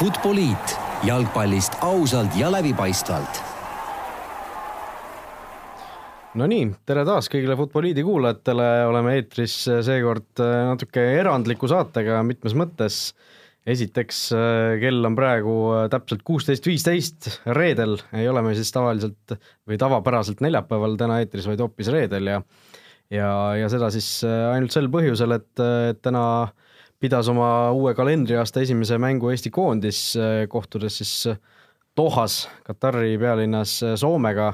Futboliit jalgpallist ausalt ja läbipaistvalt. Nonii, tere taas kõigile Futboliidi kuulajatele, oleme eetris seekord natuke erandliku saatega mitmes mõttes. esiteks, kell on praegu täpselt kuusteist viisteist, reedel ei ole me siis tavaliselt või tavapäraselt neljapäeval täna eetris, vaid hoopis reedel ja ja, ja seda siis ainult sel põhjusel, et, täna pidas oma uue kalendriaasta esimese mängu Eesti koondis, kohtudes siis Dohas, Katari pealinnas Soomega.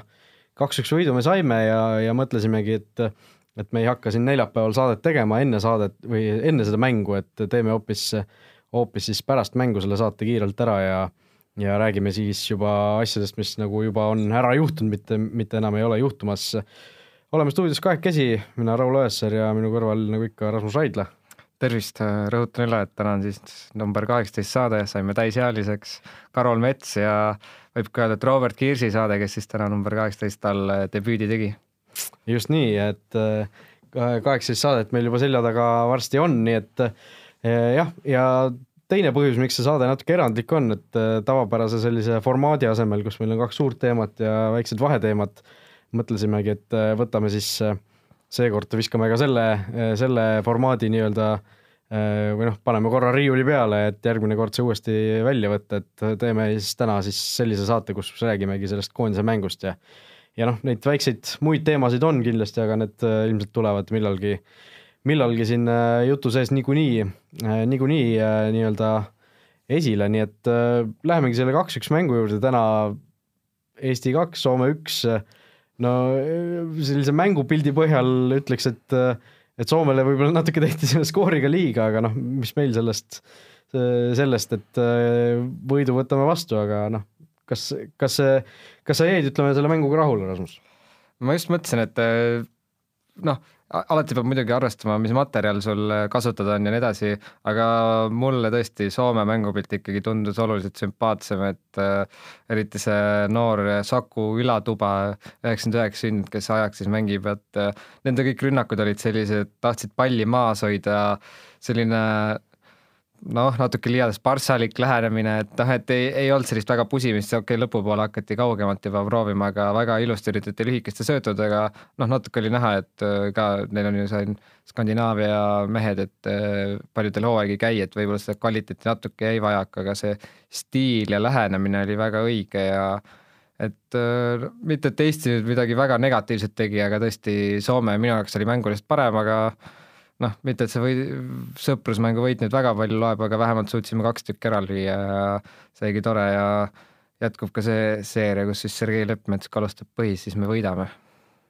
kaks-üks võidu me saime ja, ja mõtlesimegi, et et me ei hakka siin neljapäeval saadet tegema enne saadet või enne seda mängu, et teeme hoopis hoopis siis pärast mängu selle saate kiirelt ära ja ja räägime siis juba asjadest, mis nagu juba on ära juhtunud, mitte, mitte enam ei ole juhtumas. oleme stuudios kahekesi, mina Raul Õessar ja minu kõrval nagu ikka Rasmus Raidla. Tervist, rõhutan üle, et täna on siis number kaheksateist saade, saime täisealiseks, Karol Mets ja võib ka öelda, et Robert Kirsi saade, kes siis täna number kaheksateist all debüüdi tegi. just nii, et kaheksateist saadet meil juba selja taga varsti on, nii et jah, ja teine põhjus, miks see saade natuke erandlik on, et äh, tavapärase sellise formaadi asemel, kus meil on kaks suurt teemat ja väiksed vaheteemad, mõtlesimegi, et äh, võtame siis äh, seekord viskame ka selle, selle formaadi nii-öelda või noh, paneme korra riiuli peale, et järgmine kord see uuesti välja võtta, et teeme siis täna siis sellise saate, kus räägimegi sellest koondise mängust ja ja noh, neid väikseid muid teemasid on kindlasti, aga need ilmselt tulevad millalgi millalgi siin äh, jutu sees niikuinii, niikuinii nii-öelda esile, nii et lähemegi selle kaks-üks mängu juurde täna. Eesti kaks, Soome üks. No sellise mängupildi põhjal ütleks, et, et Soomele võib-olla natuke tehti selle skooriga liiga, aga noh, mis meil sellest, sellest, et võidu võtame vastu, aga noh, kas, kas, kas sa jäid, ütleme, selle mänguga rahule, Rasmus? ma just mõtlesin, et noh alati peab muidugi arvestama, mis materjal sul kasutada on ja nii edasi, aga mulle tõesti Soome mängupilt ikkagi tundus oluliselt sümpaatsem, et äh, eriti see noor Saku Ülatuba, üheksakümmend üheksa sündinud, kes Ajaxis mängib, et äh, nende kõik rünnakud olid sellised, tahtsid palli maas hoida, selline noh, natuke liialt sparssalik lähenemine, et noh, et ei, ei olnud sellist väga pusimist, okei okay,, lõpupoole hakati kaugemalt juba proovima, aga väga ilusti üritati lühikeste söötudega, noh, natuke oli näha, et äh, ka neil on ju siin Skandinaavia mehed, et äh, paljudel hooaeg ei käi, et võib-olla seda kvaliteeti natuke jäi vajaka, aga see stiil ja lähenemine oli väga õige ja et äh, mitte, et Eesti nüüd midagi väga negatiivset tegi, aga tõesti Soome minu jaoks oli mänguliselt parem, aga noh, mitte et see või sõprusmängu võit nüüd väga palju loeb, aga vähemalt suutsime kaks tükki ära lüüa ja seegi tore ja jätkub ka see seeria, kus siis Sergei Leppmets kalustab põhis, siis me võidame.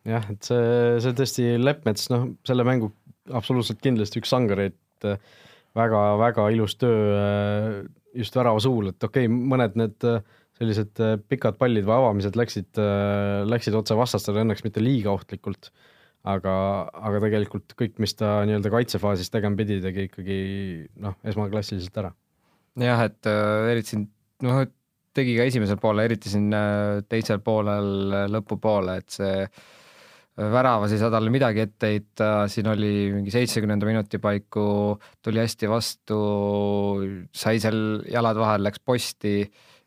jah, et see, see tõesti Leppmets, noh, selle mängu absoluutselt kindlasti üks sangareid väga-väga ilus töö just värava suul, et okei okay,, mõned need sellised pikad pallid või avamised läksid, läksid otse vastastele õnneks mitte liiga ohtlikult aga, aga tegelikult kõik, mis ta nii-öelda kaitsefaasis tegema pidi, tegi ikkagi noh, esmaklassiliselt ära. jah, et äh, eriti siin noh, tegi ka esimesel poolel, eriti siin äh, teisel poolel äh, lõpupoole, et see äh, väravas ei saa talle midagi ette heita, siin oli mingi seitsmekümnenda minuti paiku, tuli hästi vastu, sai seal jalad vahel, läks posti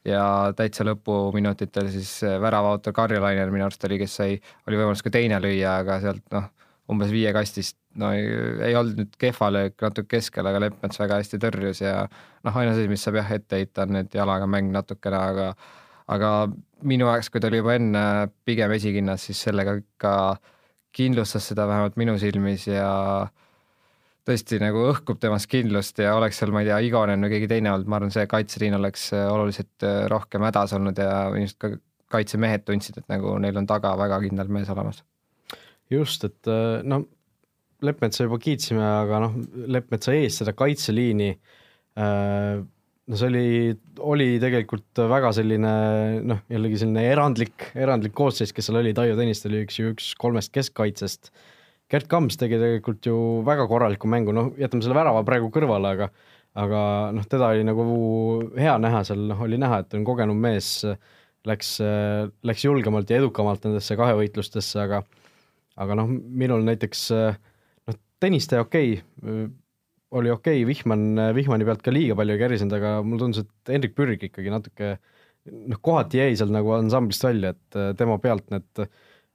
ja täitsa lõpuminutitel siis äh, väravaautor Karjalainer minu arust oli, kes sai, oli võimalus ka teine lüüa, aga sealt noh, umbes viie kastist no ei, ei olnud nüüd kehva löök, natuke keskel, aga Leppmets väga hästi tõrjus ja noh, ainus asi, mis saab jah ette heita, on need jalaga mäng natukene, aga aga minu jaoks, kui ta oli juba enne pigem esikinnas, siis sellega ikka kindlustas seda vähemalt minu silmis ja äh, tõesti nagu õhkub temast kindlust ja oleks seal, ma ei tea, Igonen või keegi teine olnud, ma arvan, see kaitseliin oleks äh, oluliselt äh, rohkem hädas olnud ja ilmselt ka kaitsemehed tundsid, et nagu neil on taga väga kindel mees olemas. just, et äh, no Leppmetsa juba kiitsime, aga noh, Leppmetsa ees seda kaitseliini no see oli, oli tegelikult väga selline noh, jällegi selline erandlik, erandlik koosseis, kes seal oli, Taio Tõniste oli üks ju üks kolmest keskkaitsest Gerd Kams tegi tegelikult ju väga korraliku mängu, noh, jätame selle värava praegu kõrvale, aga aga noh, teda oli nagu hea näha seal, noh, oli näha, et on kogenum mees, läks, läks julgemalt ja edukamalt nendesse kahevõitlustesse, aga aga noh, minul näiteks noh, Tõniste okei okay,, oli okei okay., Vihman, Vihmani pealt ka liiga palju ei kärisenud, aga mulle tundus, et Hendrik Pürg ikkagi natuke noh, kohati jäi seal nagu ansamblist välja, et tema pealt need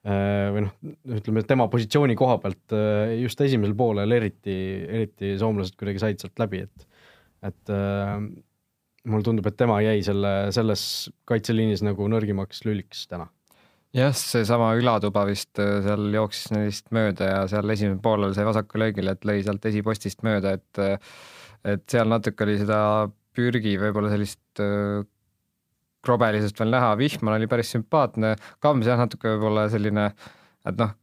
või noh, ütleme tema positsiooni koha pealt just esimesel poolel eriti, eriti soomlased kuidagi said sealt läbi, et et äh, mulle tundub, et tema jäi selle, selles kaitseliinis nagu nõrgimaks lüliks täna. Jah, seesama ülatuba vist äh, seal jooksis neist mööda ja seal esimesel poolel sai vasaku löögil, et lõi sealt esipostist mööda, et äh, et seal natuke oli seda pürgi võib-olla sellist äh, krobelisust veel näha, Vihman oli päris sümpaatne, Kams jah, natuke võib-olla selline, et noh,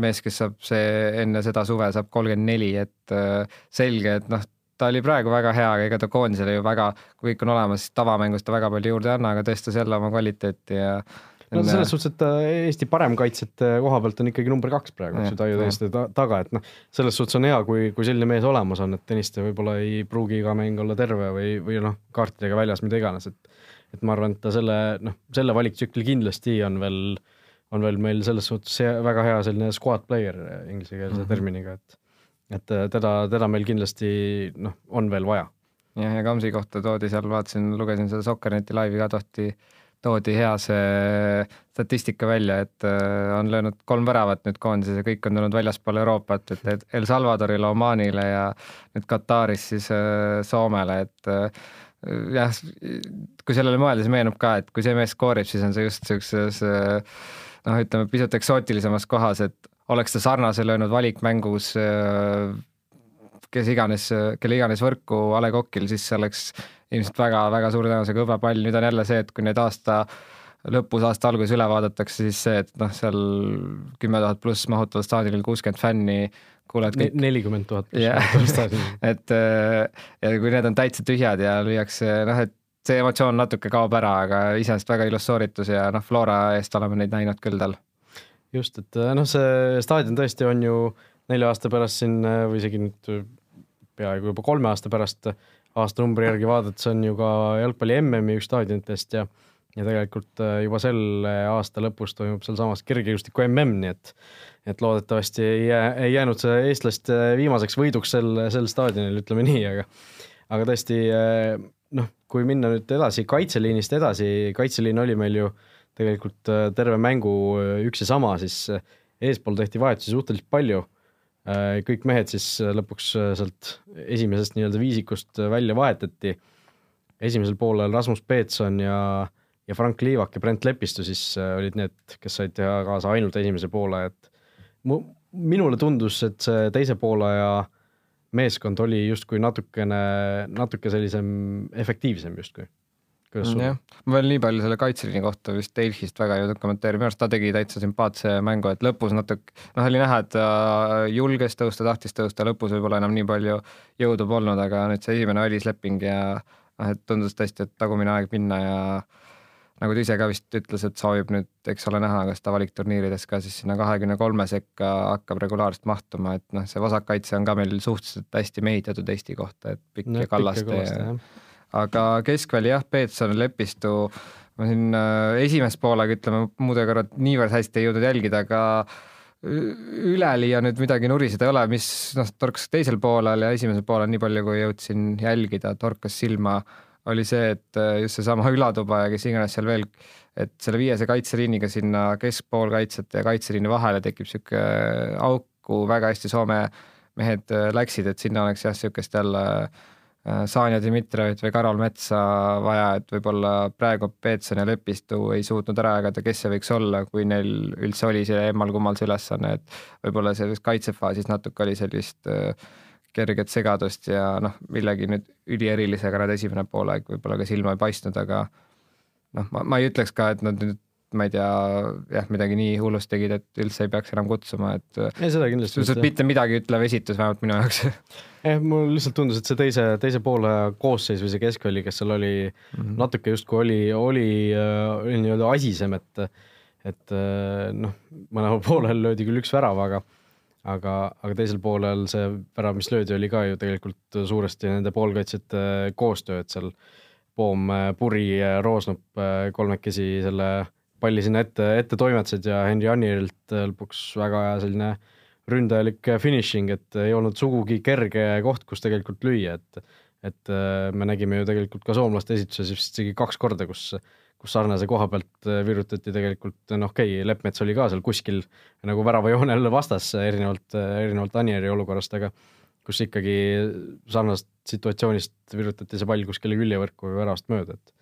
mees, kes saab see enne seda suve saab kolmkümmend neli, et selge, et noh, ta oli praegu väga hea, aga ega ta koondisele ju väga, kui kõik on olemas, siis tavamängus ta väga palju juurde ei anna, aga tõestas jälle oma kvaliteeti ja no selles suhtes, et Eesti paremkaitsjate koha pealt on ikkagi number kaks praegu, eks ju, Taio Tõniste taga, et noh, selles suhtes on hea, kui, kui selline mees olemas on, et Tõniste võib-olla ei pruugi iga mäng olla terve või, või noh, kaartidega väljas, mida iganes, et et ma arvan, et ta selle, noh, selle valiktsükli kindlasti on veel, on veel meil selles suhtes väga hea selline squad player inglisekeelse mm -hmm. terminiga, et et äh, teda, teda meil kindlasti noh, on veel vaja. jah, ja Kamsi kohta toodi seal, vaatasin, lugesin seda Sokkerneti laivi ka, tohti, toodi hea see statistika välja, et äh, on löönud kolm väravat nüüd koondises ja kõik on tulnud väljaspool Euroopat, et El Salvadorile, Omaanile ja nüüd Kataris siis äh, Soomele, et jah, kui sellele mõelda, siis meenub ka, et kui see mees skoorib, siis on see just niisuguses noh, ütleme pisut eksootilisemas kohas, et oleks ta sarnase löönud valikmängus äh, kes iganes, kelle iganes võrku A Le Coqil, siis see oleks ilmselt väga-väga suure tõenäosusega hõbe pall, nüüd on jälle see, et kui neid aasta lõpus, aasta alguses üle vaadatakse, siis see, et noh, seal kümme tuhat pluss mahutaval staadionil kuuskümmend fänni, kuuled kõik nelikümmend tuhat et äh, ja kui need on täitsa tühjad ja lüüakse noh, et see emotsioon natuke kaob ära, aga iseenesest väga ilus sooritus ja noh, Flora eest oleme neid näinud küll tal. Just, et äh, noh, see staadion tõesti on ju nelja aasta pärast siin äh, või isegi nüüd peaaegu juba kolme aasta pärast aastanumbri järgi vaadates on ju ka jalgpalli MM-i üks staadionitest ja ja tegelikult juba selle aasta lõpus toimub sealsamas kergejõustiku MM, nii et et loodetavasti ei jää, ei jäänud see eestlaste viimaseks võiduks sel, sel staadionil, ütleme nii, aga aga tõesti noh, kui minna nüüd edasi kaitseliinist edasi, kaitseliin oli meil ju äh, tegelikult äh, terve mängu äh, üks ja sama, siis äh, eespool tehti vahetusi suhteliselt palju. kõik mehed siis lõpuks sealt esimesest nii-öelda viisikust välja vahetati. esimesel poolel Rasmus Peetson ja, ja Frank Liivak ja Brent Lepistu siis olid need, kes said teha kaasa ainult esimese poole, et mu, minule tundus, et see teise poolaja meeskond oli justkui natukene, natuke sellisem efektiivsem justkui. Sul? jah, ma veel nii palju selle kaitseliini kohta vist Delfist väga ei jõudnud kommenteerima, minu arust ta tegi täitsa sümpaatse mängu, et lõpus natuke, noh, oli näha, et ta julges tõusta, tahtis tõusta, lõpus võib-olla enam nii palju jõudu polnud, aga nüüd see esimene välisleping ja noh, et tundus tõesti, et tagumine aeg minna ja nagu ta ise ka vist ütles, et soovib nüüd, eks ole, näha, kas ta valikturniirides ka siis sinna kahekümne kolme sekka hakkab regulaarselt mahtuma, et noh, see vasakkaitse on ka meil suhteliselt hästi mehitatud Eesti kohta, et pikk no, ja kallaste ja aga keskväli jah, Peetson, Lepistu, ma siin äh, esimest poolega ütleme, muude kõrvad niivõrd hästi ei jõudnud jälgida, aga üleliia nüüd midagi nuriseda ei ole, mis noh, torkas teisel poolel ja esimesel poolel nii palju, kui jõudsin jälgida, torkas silma, oli see, et äh, just seesama ülatuba ja kes iganes seal veel, et selle viiese kaitseliiniga sinna keskpoolkaitsjate ja kaitseliini vahele tekib niisugune auk, kuhu väga hästi Soome mehed äh, läksid, et sinna oleks jah, niisugust jälle äh, Äh, Sanja Dmitrijevit või Karol Metsa vaja, et võib-olla praegu Peetson ja Lepistu ei suutnud ära jagada, kes see võiks olla, kui neil üldse oli see emmal-kummal see ülesanne, et võib-olla selles kaitsefaasis natuke oli sellist äh, kerget segadust ja noh, millegi nüüd ülierilisega nad esimene poolaeg võib-olla ka silma ei paistnud, aga noh, ma, ma ei ütleks ka, et nad nüüd ma ei tea, jah, midagi nii hullust tegid, et üldse ei peaks enam kutsuma, et ei, seda kindlasti mitte. mitte midagi ütlev esitus vähemalt minu jaoks jah, mul lihtsalt tundus, et see teise, teise poole koosseis või see keskväli, kes seal oli mm, -hmm. natuke justkui oli, oli, oli nii-öelda asisem, et et noh, mõlemal poolel löödi küll üks värav, aga aga, aga teisel poolel see värav, mis löödi, oli ka ju tegelikult suuresti nende poolkaitsjate koostöö, et seal. Poom, Puri, Roosnup kolmekesi selle palli sinna ette, ette toimetasid ja Henri Annilt lõpuks väga hea selline ründajalik finišing, et ei olnud sugugi kerge koht, kus tegelikult lüüa, et et äh, me nägime ju tegelikult ka soomlaste esituses vist isegi kaks korda, kus kus sarnase koha pealt äh, virutati tegelikult, no okei okay,, Leppmets oli ka seal kuskil nagu väravajoonel vastas, erinevalt, erinevalt Anieri olukorrast, aga kus ikkagi sarnasest situatsioonist virutati see pall kuskile küljevõrku või väravast mööda, et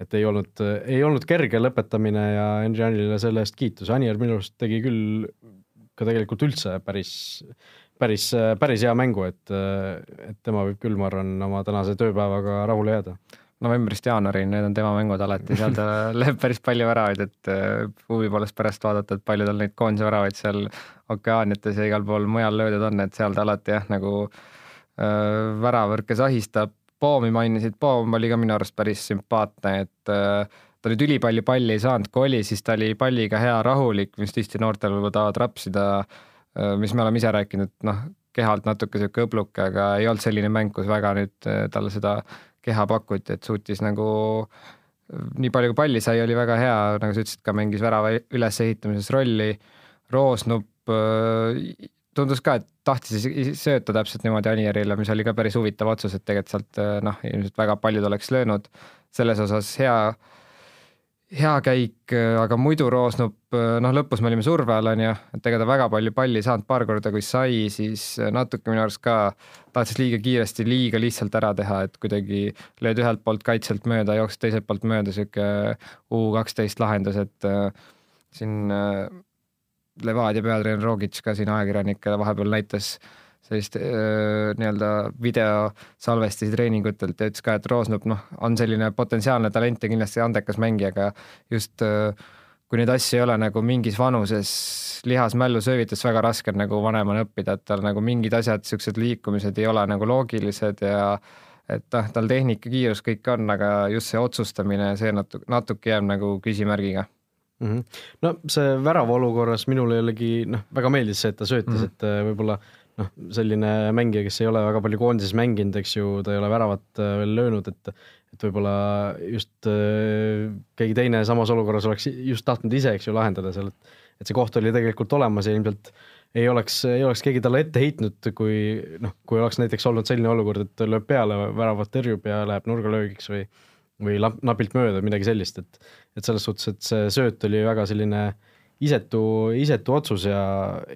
et ei olnud, ei olnud kerge lõpetamine ja Henri Anilile selle eest kiitus, Anier minu arust tegi küll ka tegelikult üldse päris, päris, päris hea mängu, et, et tema võib küll, ma arvan, oma tänase tööpäevaga rahule jääda novembrist jaanuarini, need on tema mängud alati, seal ta lööb päris palju väravaid, et äh, huvi poolest pärast vaadata, et palju tal neid koondise väravaid seal okeaaniates ja igal pool mujal löödud on, et seal ta alati jah, nagu äh, väravõrke sahistab. Poomi mainisid, Poom oli ka minu arust päris sümpaatne, et äh, ta nüüd ülipalju palli ei saanud, kui oli, siis ta oli palliga hea rahulik, mis tihti noortel võib-olla tahavad rapsida äh,, mis me oleme ise rääkinud, noh, kehalt natuke sihuke õbluke, aga ei olnud selline mäng, kus väga nüüd äh, talle seda keha pakuti, et suutis nagu nii palju, kui palli sai, oli väga hea, nagu sa ütlesid, ka mängis värava ülesehitamises rolli. Roosnup äh, tundus ka, et tahtis sööta täpselt niimoodi Anierile, mis oli ka päris huvitav otsus, et tegelikult sealt äh, noh, ilmselt väga paljud oleks löönud. selles osas hea hea käik, aga muidu Roosnup, noh, lõpus me olime surve all, on ju, et ega ta väga palju palli ei saanud, paar korda kui sai, siis natuke minu arust ka tahtis liiga kiiresti, liiga lihtsalt ära teha, et kuidagi lööd ühelt poolt kaitselt mööda, jooksed teiselt poolt mööda, sihuke U kaksteist lahendus, et äh, siin äh, Levadia peatreener Rogic ka siin ajakirjanikele vahepeal näitas äh, sellist äh, nii-öelda videosalvestisi treeningutelt ja ütles ka, et Roosnup noh, on selline potentsiaalne talent ja kindlasti andekas mängija, aga just äh, kui neid asju ei ole nagu mingis vanuses lihas-mällu söövites väga raske on nagu vanemana õppida, et tal nagu mingid asjad, niisugused liikumised ei ole nagu loogilised ja et noh, tal tehnika, kiirus kõik on, aga just see otsustamine, see natuke, natuke jääb nagu küsimärgiga mm. -hmm. no see värava olukorras minule jällegi noh, väga meeldis see, et ta söötis mm, -hmm. et äh, võib-olla noh, selline mängija, kes ei ole väga palju koondises mänginud, eks ju, ta ei ole väravat äh, veel löönud, et et võib-olla just äh, keegi teine samas olukorras oleks just tahtnud ise, eks ju, lahendada seal, et et see koht oli tegelikult olemas ja ilmselt ei oleks, ei oleks keegi talle ette heitnud, kui noh, kui oleks näiteks olnud selline olukord, et lööb peale, väravat tõrjub ja läheb nurgalöögiks või või napilt mööda, midagi sellist, et et selles suhtes, et see sööt oli väga selline äh, isetu, isetu otsus ja,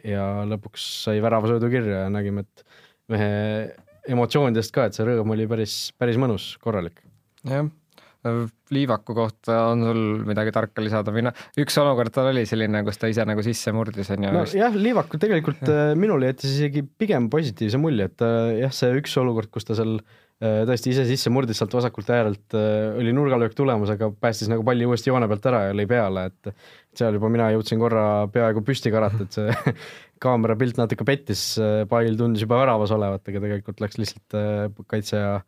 ja lõpuks sai väravasöödu kirja ja nägime, et mehe emotsioonidest ka, et see rõõm oli päris, päris mõnus, korralik. jah, Liivaku kohta on sul midagi tarka lisada või noh, üks olukord tal oli selline, kus ta ise nagu sisse murdis, on ju. nojah, Liivakul tegelikult ja. Äh, minule jättis isegi pigem positiivse mulje, et äh, jah, see üks olukord, kus ta seal Äh, tõesti ise sisse murdis sealt vasakult äärelt, äh, oli nurgalöök tulemus, aga päästis nagu palli uuesti joone pealt ära ja lõi peale, et seal juba mina jõudsin korra peaaegu püsti karata, et see kaamera pilt natuke pettis, pall tundus juba väravas olevat, aga tegelikult läks lihtsalt äh, kaitseja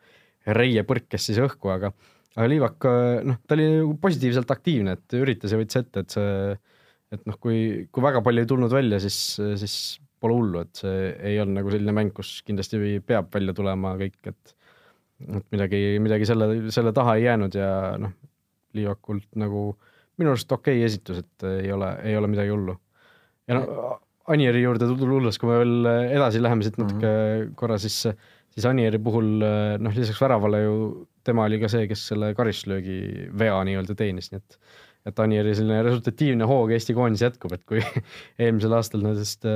reie põrkes siis õhku, aga aga Liivak, noh, ta oli positiivselt aktiivne, et üritas ja võttis ette, et see, et noh, kui, kui väga palju ei tulnud välja, siis, siis pole hullu, et see ei olnud nagu selline mäng, kus kindlasti peab välja tulema kõik, et et midagi, midagi selle, selle taha ei jäänud ja noh, Liivakult nagu minu arust okei okay esitus, et ei ole, ei ole midagi hullu. ja no Anieri juurde tulles, kui me veel edasi läheme siit natuke mm -hmm. korra, siis, siis Anieri puhul noh, lisaks väravale ju tema oli ka see, kes selle karistuslöögi vea nii-öelda teenis, nii et et Anieri selline resultatiivne hoog Eesti koondis jätkub, et kui eelmisel aastal nendest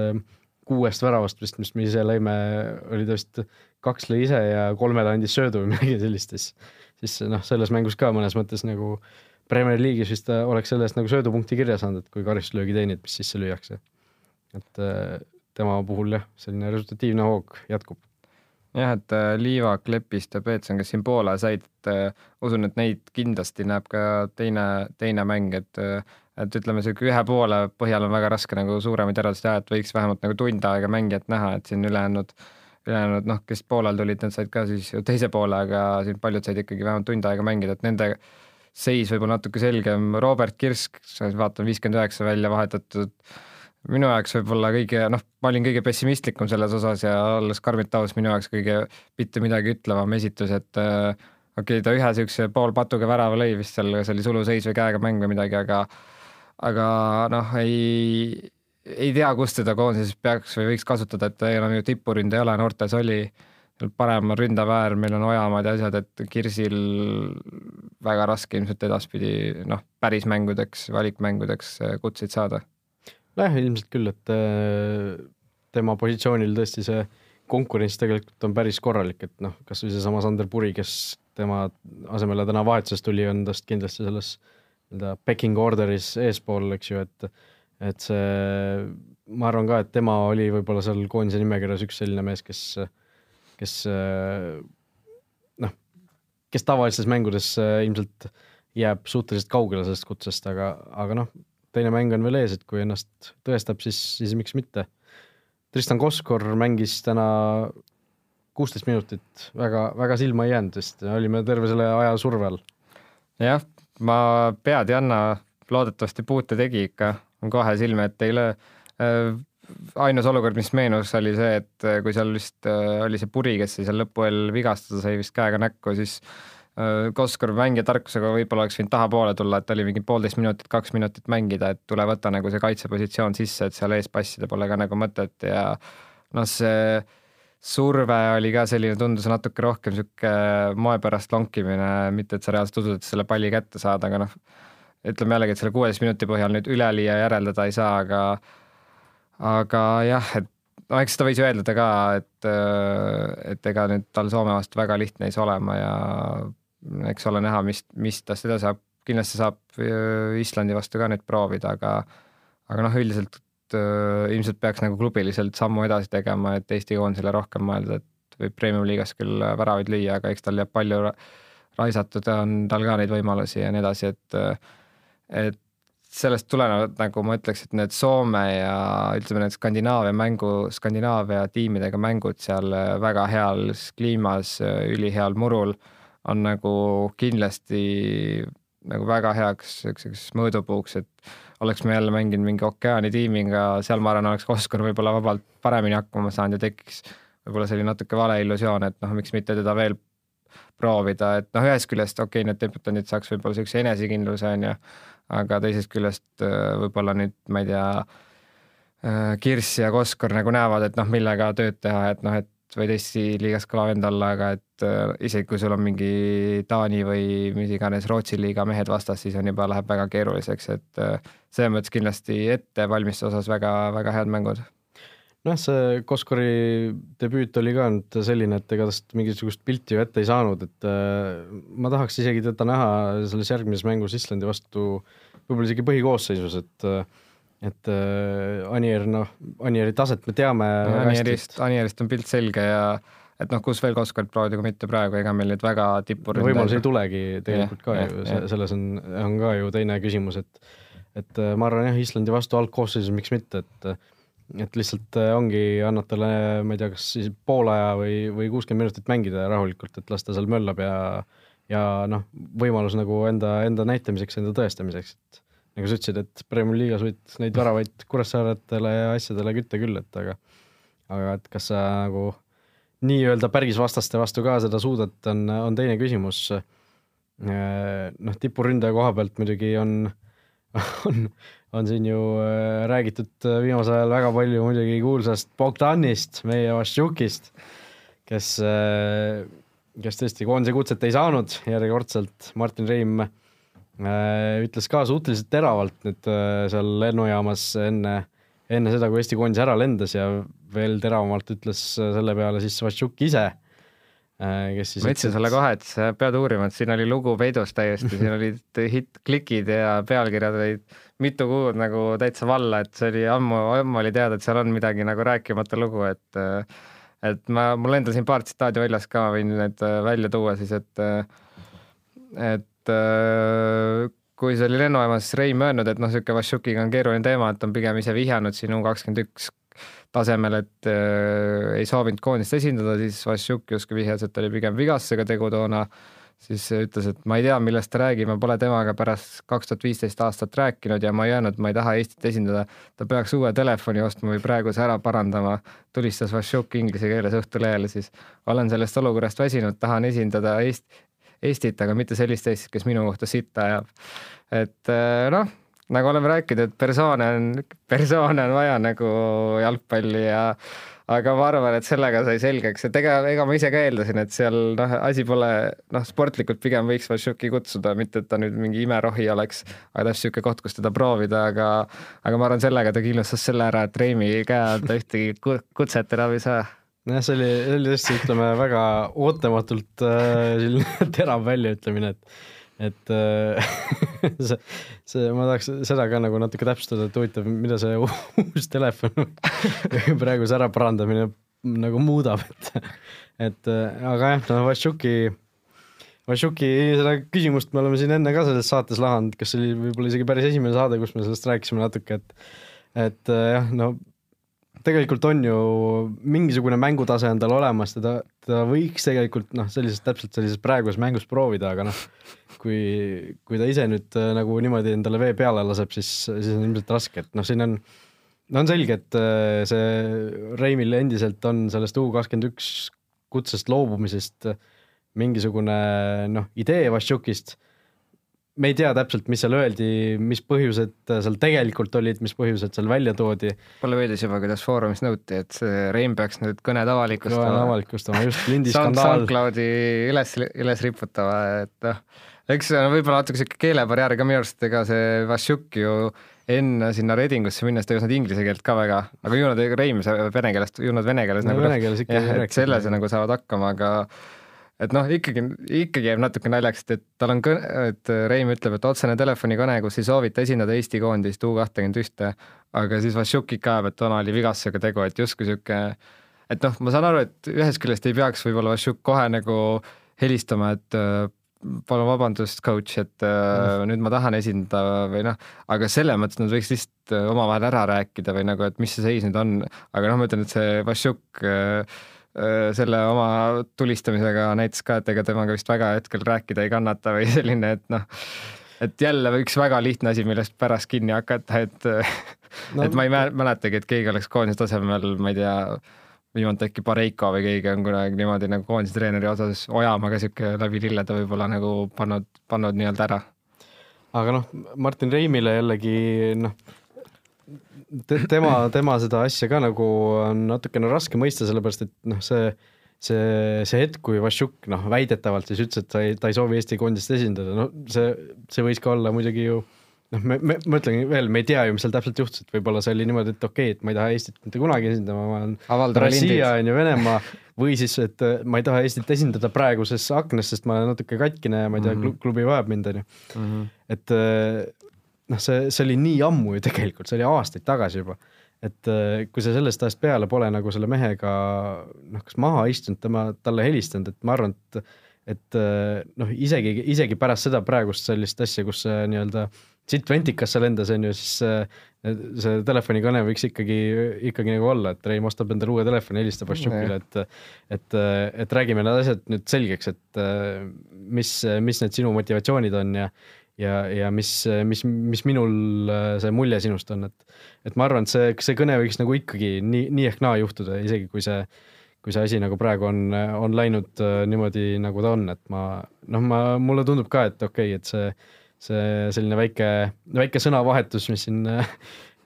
kuuest väravast vist, mis me ise lõime, oli vist kaks lõi ise ja kolmele andis söödu või midagi sellist, siis, siis noh, selles mängus ka mõnes mõttes nagu Premier League'is vist oleks selle eest nagu söödupunkti kirja saanud, et kui karistuslöögi teenid, mis sisse lüüakse. et äh, tema puhul jah, selline resultatiivne hoog jätkub. jah, et äh, Liivak, Lepist ja Peetson, kes siin Poola said, äh, usun, et neid kindlasti näeb ka teine, teine mäng, et et ütleme, sihuke ühe poole põhjal on väga raske nagu suuremaid järeldusi teha, et võiks vähemalt nagu tund aega mängijat näha, et siin ülejäänud äh, ülejäänud noh, kes poolel tulid, need said ka siis ju teise poole, aga siin paljud said ikkagi vähemalt tund aega mängida, et nende seis võib-olla natuke selgem, Robert Kirsk, vaatan viiskümmend üheksa välja vahetatud, minu jaoks võib-olla kõige noh, ma olin kõige pessimistlikum selles osas ja olles karmilt aus, minu jaoks kõige mitte midagi ütlevam esitus, et äh, okei okay,, ta ühe niisuguse poolpatuga värava lõi vist seal, see oli suluseis või käega mäng või midagi, aga aga noh, ei ei tea, kust teda koondises peaks või võiks kasutada, et ta enam ju tipuründaja ei ole, noortes oli parem ründav äär, meil on Ojamaad ja asjad, et Kirsil väga raske ilmselt edaspidi noh, päris mängudeks, valikmängudeks kutseid saada. nojah, ilmselt küll, et äh, tema positsioonil tõesti see konkurents tegelikult on päris korralik, et noh, kasvõi seesama Sander Puri, kes tema asemele täna vahetusest tuli, on tast kindlasti selles nii-öelda pecking order'is eespool, eks ju, et et see, ma arvan ka, et tema oli võib-olla seal koondise nimekirjas üks selline mees, kes kes noh, kes tavalistes mängudes ilmselt jääb suhteliselt kaugele sellest kutsest, aga, aga noh, teine mäng on veel ees, et kui ennast tõestab, siis, siis miks mitte. Tristan Koskor mängis täna kuusteist minutit, väga, väga silma ei jäänud, sest olime terve selle aja surve all. jah, ma pead ei anna, loodetavasti puute tegi ikka, on kohe silme ette ei löö ainus olukord, mis meenus, oli see, et äh, kui seal vist äh, oli see puri, kes seal lõpuajal vigastada, sai vist käega näkku, siis äh, Koskor mängija tarkusega võib-olla oleks võinud tahapoole tulla, et oli mingi poolteist minutit, kaks minutit mängida, et tule võta nagu see kaitsepositsioon sisse, et seal ees passida pole ka nagu mõtet. Ja noh, see surve oli ka selline, tundus natuke rohkem niisugune moe pärast lonkimine, mitte et sa reaalselt usud, et selle palli kätte saad, aga noh, ütleme jällegi, et selle kuueteist minuti põhjal nüüd üleliia järeldada ei saa, aga aga jah, et no eks seda võis ju eeldada ka, et, et ega nüüd tal Soome vastu väga lihtne ei saa olema ja eks ole näha, mis, mis tast edasi saab, kindlasti saab äh, Islandi vastu ka nüüd proovida, aga aga noh, üldiselt äh, ilmselt peaks nagu klubiliselt sammu edasi tegema, et Eesti koondisele rohkem mõelda, et võib Premium liigas küll väravaid lüüa, aga eks tal jääb palju raisatud, on tal ka neid võimalusi ja nii edasi, et et sellest tulenevalt nagu ma ütleks, et need Soome ja ütleme, need Skandinaavia mängu, Skandinaavia tiimidega mängud seal äh, väga heas kliimas, äh, üliheal murul on nagu kindlasti nagu väga heaks selliseks mõõdupuuks, et oleks me jälle mänginud mingi ookeani tiimiga, seal ma arvan, oleks Oskar võib-olla vabalt paremini hakkama saanud ja tekiks võib-olla selline natuke vale illusioon, et noh, miks mitte teda veel proovida, et noh, ühest küljest okei okay,, need debütandid saaks võib-olla niisuguse enesekindluse on ju, aga teisest küljest äh, võib-olla nüüd, ma ei tea, äh, Kirss ja Koskor nagu näevad, et noh, millega tööd teha, et noh, et võid Eesti liigas kõva vend olla, aga et äh, isegi kui sul on mingi Taani või mis iganes Rootsi liiga mehed vastas, siis on juba, läheb väga keeruliseks, et selles mõttes kindlasti ettevalmistuse osas väga-väga head mängud noh, see Koskori debüüt oli ka nüüd selline, et ega tast mingisugust pilti ju ette ei saanud, et äh, ma tahaks isegi teda näha selles järgmises mängus Islandi vastu võib-olla isegi põhikoosseisus, et äh, et äh, Anier, noh, Anieri taset me teame no,. Anierist, Anierist on pilt selge ja et noh, kus veel Koskorit proovida, kui mitte praegu, ega meil nüüd väga tippu no, võimalusi ei tulegi tegelikult ka ju, selles on, on ka ju teine küsimus, et et äh, ma arvan jah, Islandi vastu algkoosseisus, miks mitte, et et lihtsalt äh, ongi, annad talle, ma ei tea, kas siis poole aja või, või kuuskümmend minutit mängida rahulikult, et las ta seal möllab ja ja noh, võimalus nagu enda, enda näitamiseks, enda tõestamiseks, et nagu sa ütlesid, et Premiumi liigas võid neid väravaid Kuressaaretele ja asjadele kütta küll, et aga aga et kas sa nagu nii-öelda päris vastaste vastu ka seda suudad, on, on teine küsimus. Äh, noh, tipuründaja koha pealt muidugi on, on on siin ju äh, räägitud äh, viimasel ajal väga palju muidugi kuulsast Bogdanist, meie Vaščukist, kes, äh, kes tõesti koondise kutset ei saanud. Järjekordselt, Martin Reim ütles ka suhteliselt teravalt nüüd seal lennujaamas enne, enne seda, kui Eesti koondis ära lendas ja veel teravamalt ütles selle peale siis Vaščuk ise kes siis ma ütlesin sulle kohe, et sa pead uurima, et siin oli lugu peidus täiesti, siin olid hitt-klikid ja pealkirjad olid mitu kuud nagu täitsa valla, et see oli ammu, ammu oli teada, et seal on midagi nagu rääkimata lugu, et et ma, mul endal siin paar tsitaadi väljas ka, võin need äh, välja tuua siis, et et kui see oli lennujaamas Reim öelnud, et noh, niisugune Vašukiga on keeruline teema, et on pigem ise vihjanud siin U kakskümmend üks tasemel, et äh, ei soovinud koondist esindada, siis Vašuk justkui vihjas, et oli pigem vigastusega tegu toona äh, siis ütles, et ma ei tea, millest ta räägib, ma pole temaga pärast kaks tuhat viisteist aastat rääkinud ja ma ei öelnud, ma ei taha Eestit esindada. ta peaks uue telefoni ostma või praeguse ära parandama, tulistas Vašjuk inglise keeles Õhtulehele siis. olen sellest olukorrast väsinud, tahan esindada Eest-, Eestit, aga mitte sellist Eestit, kes minu kohta sitta ajab. et eh, noh, nagu oleme rääkinud, et persoone on, persoone on vaja nagu jalgpalli ja aga ma arvan, et sellega sai selgeks, et ega, ega ma ise ka eeldasin, et seal noh, asi pole noh, sportlikult pigem võiks Vašuki kutsuda, mitte et ta nüüd mingi imerohi oleks, aga täpselt niisugune koht, kus teda proovida, aga aga ma arvan, sellega ta kindlustas selle ära, et Reimi käe alt ta ühtegi kutset enam ei saa. Jah, see oli, see oli tõesti, ütleme väga ootamatult äh, selline terav väljaütlemine, et et äh, see, see, ma tahaks seda ka nagu natuke täpsustada, et huvitav, mida see uus telefon praeguse äraparandamine nagu muudab, et et äh, aga jah, no Vašuki, Vašuki seda küsimust me oleme siin enne ka selles saates lahanud, kas see oli võib-olla isegi päris esimene saade, kus me sellest rääkisime natuke, et et äh, jah, no tegelikult on ju mingisugune mängutase on tal olemas, teda, ta võiks tegelikult noh, sellises, täpselt sellises praeguses mängus proovida, aga noh, kui, kui ta ise nüüd äh, nagu niimoodi endale vee peale laseb, siis, siis on ilmselt raske, et noh, siin on, no on selge, et äh, see Reimil endiselt on sellest U kakskümmend üks kutsest loobumisest mingisugune noh, idee Vašjukist me ei tea täpselt, mis seal öeldi, mis põhjused seal tegelikult olid, mis põhjused seal välja toodi. mulle meeldis juba, kuidas Foorumis nõuti, et see Rein peaks nüüd kõned avalikustama. avalikustama, just lindi skandaal. SoundCloudi üles, üles riputama, et noh, eks see on võib-olla natuke sihuke keelebarjäär ka minu arust, ega see Vassiuk ju enne sinna Redingusse minnes ta ei osanud inglise keelt ka väga, aga ju nad, Reim vene keelest, ju nad vene keeles no, nagu vene keeles ikka jah, et selles nagu saavad hakkama, aga et noh, ikkagi, ikkagi jääb natuke naljaks, et tal on kõne, et Reim ütleb, et otsene telefonikõne, kus ei soovita esindada Eesti koondist U kahtekümmend ühte, aga siis Vašjuk ikka ajab, et toona oli vigastusega tegu, et justkui sihuke, et noh, ma saan aru, et ühest küljest ei peaks võib-olla Vašjuk kohe nagu helistama, et äh, palun vabandust, coach, et äh, mm. nüüd ma tahan esindada või noh, aga selles mõttes nad võiks lihtsalt omavahel ära rääkida või nagu, et mis see seis nüüd on, aga noh, ma ütlen, et see äh, Äh, selle oma tulistamisega näitas ka, et ega temaga vist väga hetkel rääkida ei kannata või selline, et noh, et jälle üks väga lihtne asi, millest pärast kinni hakata, et no, et ma ei mäletagi, et keegi oleks koondise tasemel, ma ei tea, viimati äkki Pareiko või keegi on kunagi niimoodi nagu koondise treeneri osas Ojamaa ka sihuke läbi lillede võib-olla nagu pannud, pannud nii-öelda ära. aga noh, Martin Reimile jällegi noh tema, tema seda asja ka nagu on natukene raske mõista, sellepärast et noh, see see, see hetk, kui Vašjuk noh, väidetavalt siis ütles, et ta ei, ta ei soovi Eesti koondist esindada, no see, see võis ka olla muidugi ju noh, me, me, ma ütlen veel, me ei tea ju, mis seal täpselt juhtus, et võib-olla see oli niimoodi, et okei okay,, et ma ei taha Eestit mitte kunagi esindama, ma olen Rossija on ju Venemaa või siis, et ma ei taha Eestit esindada praeguses aknas, sest ma olen natuke katkine ja ma ei tea mm, -hmm. klubi vajab mind, on ju. Mhm. et noh, see, see oli nii ammu ju tegelikult, see oli aastaid tagasi juba. et äh, kui sa sellest ajast peale pole nagu selle mehega noh, kas maha istunud, tema, talle helistanud, et ma arvan, et et äh, noh, isegi, isegi pärast seda praegust sellist asja, kus nii-öelda sitt ventikasse lendas, on ju, siis äh, see telefonikõne võiks ikkagi, ikkagi nagu olla, et Reim ostab endale uue telefoni, helistab Oščukile, et et, et räägime need asjad nüüd selgeks, et mis, mis need sinu motivatsioonid on ja ja, ja mis, mis, mis minul äh, see mulje sinust on, et et ma arvan, et see, see kõne võiks nagu ikkagi nii, nii ehk naa juhtuda, isegi kui see, kui see asi nagu praegu on, on läinud äh, niimoodi, nagu ta on, et ma noh, ma, mulle tundub ka, et okei okay,, et see, see selline väike, väike sõnavahetus, mis siin äh,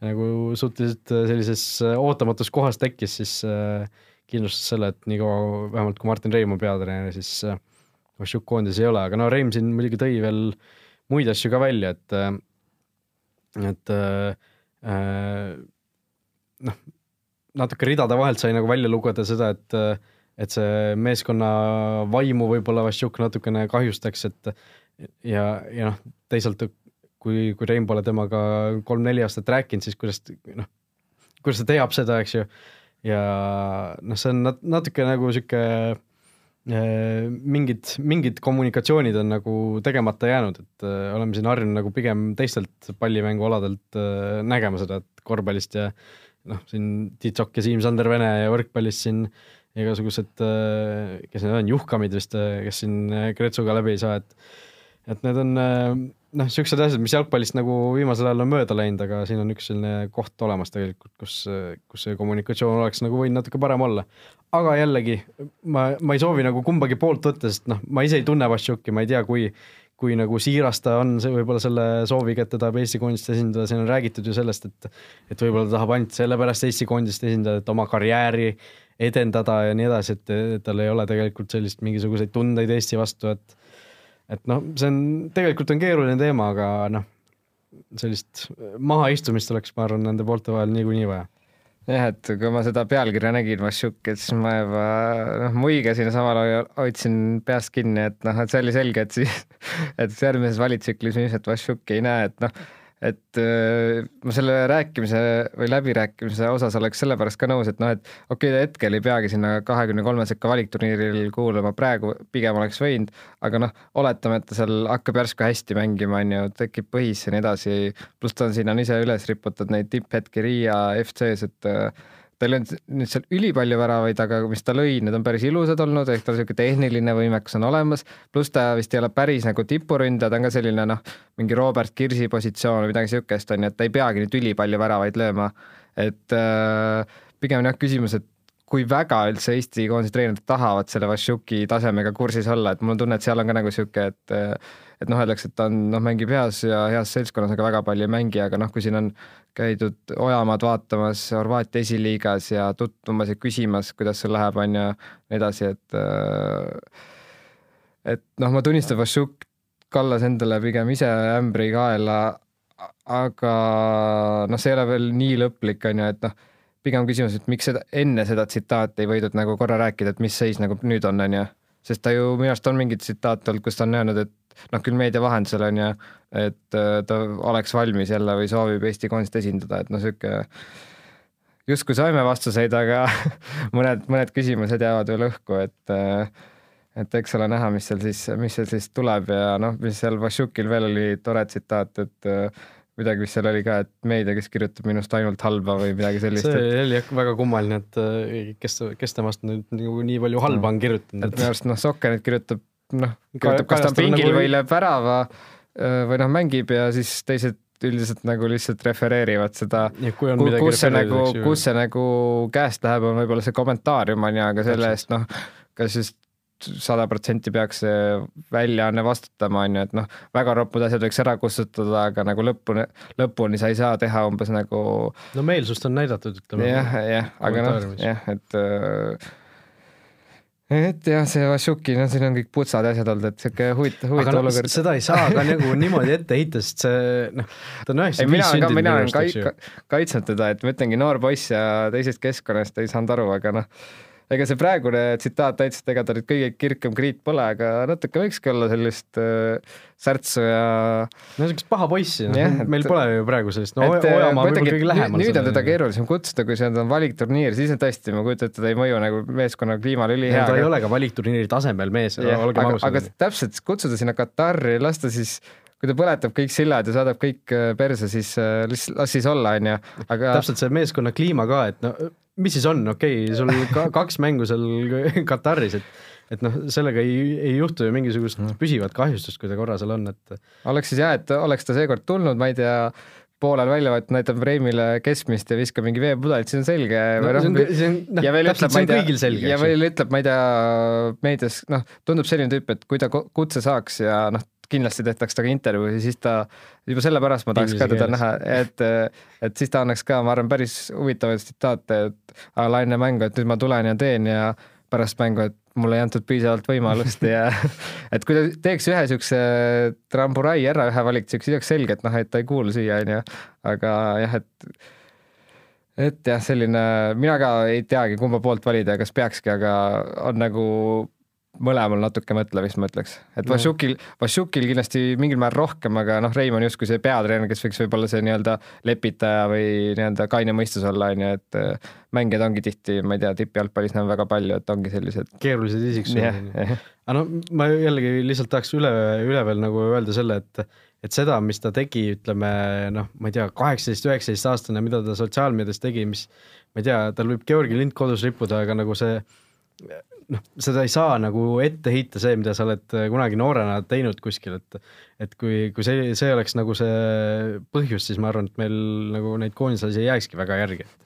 nagu suhteliselt sellises ootamatus kohas tekkis, siis kindlustas selle, et niikaua, vähemalt kui Martin Reim on peatreener, siis äh, Vašjuk koondis ei ole, aga no Reim siin muidugi tõi veel äh, muid asju ka välja, et, et äh, noh, natuke ridade vahelt sai nagu välja lugeda seda, et, et see meeskonna vaimu võib-olla Vassiuk natukene kahjustaks, et ja, ja noh, teisalt kui, kui Rein pole temaga kolm-neli aastat rääkinud, siis kuidas noh, kuidas ta teab seda, eks ju, ja noh, see on nat-, natuke nagu sihuke Äh, mingid, mingid kommunikatsioonid on nagu tegemata jäänud, et äh, oleme siin harjunud nagu pigem teistelt pallimängualadelt äh, nägema seda, et korvpallist ja noh, siin Titsok ja Siim-Sander Vene ja võrkpallis siin igasugused, kes need on, Juhkamid vist, kes siin Kretsuga läbi ei saa, et et need on noh, niisugused asjad, mis jalgpallist nagu viimasel ajal on mööda läinud, aga siin on üks selline koht olemas tegelikult, kus, kus see kommunikatsioon oleks nagu võinud natuke parem olla. aga jällegi, ma, ma ei soovi nagu kumbagi poolt võtta, sest noh, ma ise ei tunne Vassiuki, ma ei tea, kui kui nagu siiras ta on, see võib-olla selle sooviga, et ta tahab Eesti koondist esindada, siin on räägitud ju sellest, et et võib-olla ta tahab ainult sellepärast Eesti koondist esindada, et oma karjääri edendada ja nii edasi, et tal ei ole tegelikult sellist mingisuguseid tundeid Eesti vastu, et et noh, see on, tegelikult on keeruline teema, aga noh, sellist mahaistumist oleks, ma arvan, nende poolte vahel niikuinii vaja. Jah, et kui ma seda pealkirja nägin, Vašuk, et siis ma juba noh, muigasin ja samal ajal hoidsin peast kinni, et noh, et see oli selge, et siis, et järgmises valitsüklis ilmselt Vašuki ei näe, et noh, et äh, ma selle rääkimise või läbirääkimise osas oleks sellepärast ka nõus, et noh, et okei okay,, hetkel ei peagi sinna kahekümne kolme sekka valikturniiril kuulama, praegu pigem oleks võinud, aga noh, oletame, et ta seal hakkab järsku hästi mängima, on ju, tekib põhisse ja nii edasi, pluss ta on sinna ise üles riputatud neid tipphetki Riia FC-s, et äh, tal ei olnud nüüd seal ülipalju väravaid, aga mis ta lõi, need on päris ilusad olnud, ehk tal niisugune tehniline võimekus on olemas, pluss ta vist ei ole päris nagu tipuründaja, ta on ka selline noh, mingi Robert Kirsi positsioon või midagi niisugust, on ju, et ta ei peagi nüüd ülipalju väravaid lööma. et äh, pigem on jah küsimus, et kui väga üldse Eesti koondise treenerid tahavad selle Vašuki tasemega kursis olla, et mul on tunne, et seal on ka nagu niisugune, et et noh, öeldakse, et ta on, noh, mängib heas ja heas seltskonnas, aga väga palju ei mängi, aga noh, kui siin on käidud Ojamaad vaatamas Horvaatia esiliigas ja tutvumas ja küsimas, kuidas sul läheb, on ju, nii edasi, et et noh, ma tunnistan, Vašuk kallas endale pigem ise ämbri kaela, aga noh, see ei ole veel nii lõplik, on ju, et noh, pigem küsimus, et miks seda enne seda tsitaati ei võidud nagu korra rääkida, et mis seis nagu nüüd on, on ju. sest ta ju minu arust on mingi tsitaat olnud, kus ta on öelnud, et noh, küll meedia vahendusel on ju, et äh, ta oleks valmis jälle või soovib Eesti koondist esindada, et noh, sihuke justkui saime vastuseid, aga mõned, mõned küsimused jäävad veel õhku, et äh, et eks ole näha, mis seal siis, mis seal siis tuleb ja noh, mis seal Vašukil veel oli tore tsitaat, et äh, midagi, mis seal oli ka, et meedia, kes kirjutab minust ainult halba või midagi sellist. see et... oli jah väga kummaline, et kes, kes temast nüüd nagu nii palju halba on kirjutanud. et minu arust noh, Sokkenit kirjutab noh, kirjutab, kas ta on pingil nagu... või lööb värava või noh, mängib ja siis teised üldiselt nagu lihtsalt refereerivad seda, kus see nagu, kus see nagu käest läheb, on võib-olla see kommentaarium on ju, aga selle eest noh, kas just sada protsenti peaks see väljaanne vastutama, on ju, et noh, väga ropud asjad võiks ära kustutada, aga nagu lõpuni, lõpuni sa ei saa teha umbes nagu. no meelsust on näidatud, ütleme. jah, jah, aga noh, jah, et äh, et jah, see Vašuki, noh, siin on kõik putsad ja asjad olnud, et sihuke huvitav, huvitav no, olukord. seda ei saa ka nagu niimoodi ette heita, sest see noh, ta on üheksakümmend viis sündinud. mina olen ka, kaitsnud teda, et ma ütlengi noor poiss ja teisest keskkonnast ei saanud aru, aga noh ega see praegune tsitaat täitsa, et ega ta nüüd kõige kirkam kriit pole, aga natuke võikski olla sellist äh, särtsu ja. no siukest paha poissi, noh yeah,, meil pole ju praegu sellist, no et, Ojamaa võib-olla kõige lähemal. nüüd on teda keerulisem kutsuda, kui see on valikturniir, siis on tõesti, ma kujutan ette, ta ei mõju nagu meeskonna kliimale ülihea. ta ei ole ka valikturniiri tasemel mees olgem ausad. aga täpselt, kutsuda sinna Katari, lasta siis kui ta põletab kõik sillad ja saadab kõik äh, perse, siis äh, las siis olla, onju, aga. täpselt see meeskonna kliima ka, et no mis siis on, okei okay,, sul ka kaks mängu seal Kataris, et et noh, sellega ei, ei juhtu ju mingisugust mm. püsivat kahjustust, kui ta korra seal on, et. oleks siis jah, et oleks ta seekord tulnud, ma ei tea, poolel väljavõtt näitab Reimile keskmist ja viskab mingi veepudelit, siis on selge no,. On, noh, täpselt, see on kõigil selge. ja veel ütleb, ma ei tea, meedias, noh, tundub selline tüüp, et kui ta kutse saaks ja noh, kindlasti tehtaks temaga intervjuu ja siis ta, juba sellepärast ma tahaks ka teda näha, et, et siis ta annaks ka, ma arvan, päris huvitavaid tsitaate, et ala enne mängu, et nüüd ma tulen ja teen ja pärast mängu, et mulle ei antud piisavalt võimalust ja et kui ta teeks ühe siukse tramburai ära, ühe valiku, siis oleks selge, et noh, et ta ei kuulu siia, onju. aga jah, et et jah, selline, mina ka ei teagi, kumba poolt valida kas peakski, aga on nagu mõlemal natuke mõtlemist, ma ütleks, et Vašukil, Vašukil kindlasti mingil määral rohkem, aga noh, Reim on justkui see peatreener, kes võiks võib-olla see nii-öelda lepitaja või nii-öelda kaine mõistus olla, on ju, et äh, mängijad ongi tihti, ma ei tea, tippjalgpallis näeme väga palju, et ongi sellised keerulised isiksused. aga no ma jällegi lihtsalt tahaks üle, üle veel nagu öelda selle, et et seda, mis ta tegi, ütleme noh, ma ei tea, kaheksateist, üheksateist aastane, mida ta sotsiaalmeedias tegi, mis ma ei tea, tal võib Georgi lint kodus rippuda, aga nagu see noh, seda ei saa nagu ette heita see, mida sa oled kunagi noorena teinud kuskil, et et kui, kui see, see oleks nagu see põhjus, siis ma arvan, et meil nagu neid koondislasi ei jääkski väga järgi, et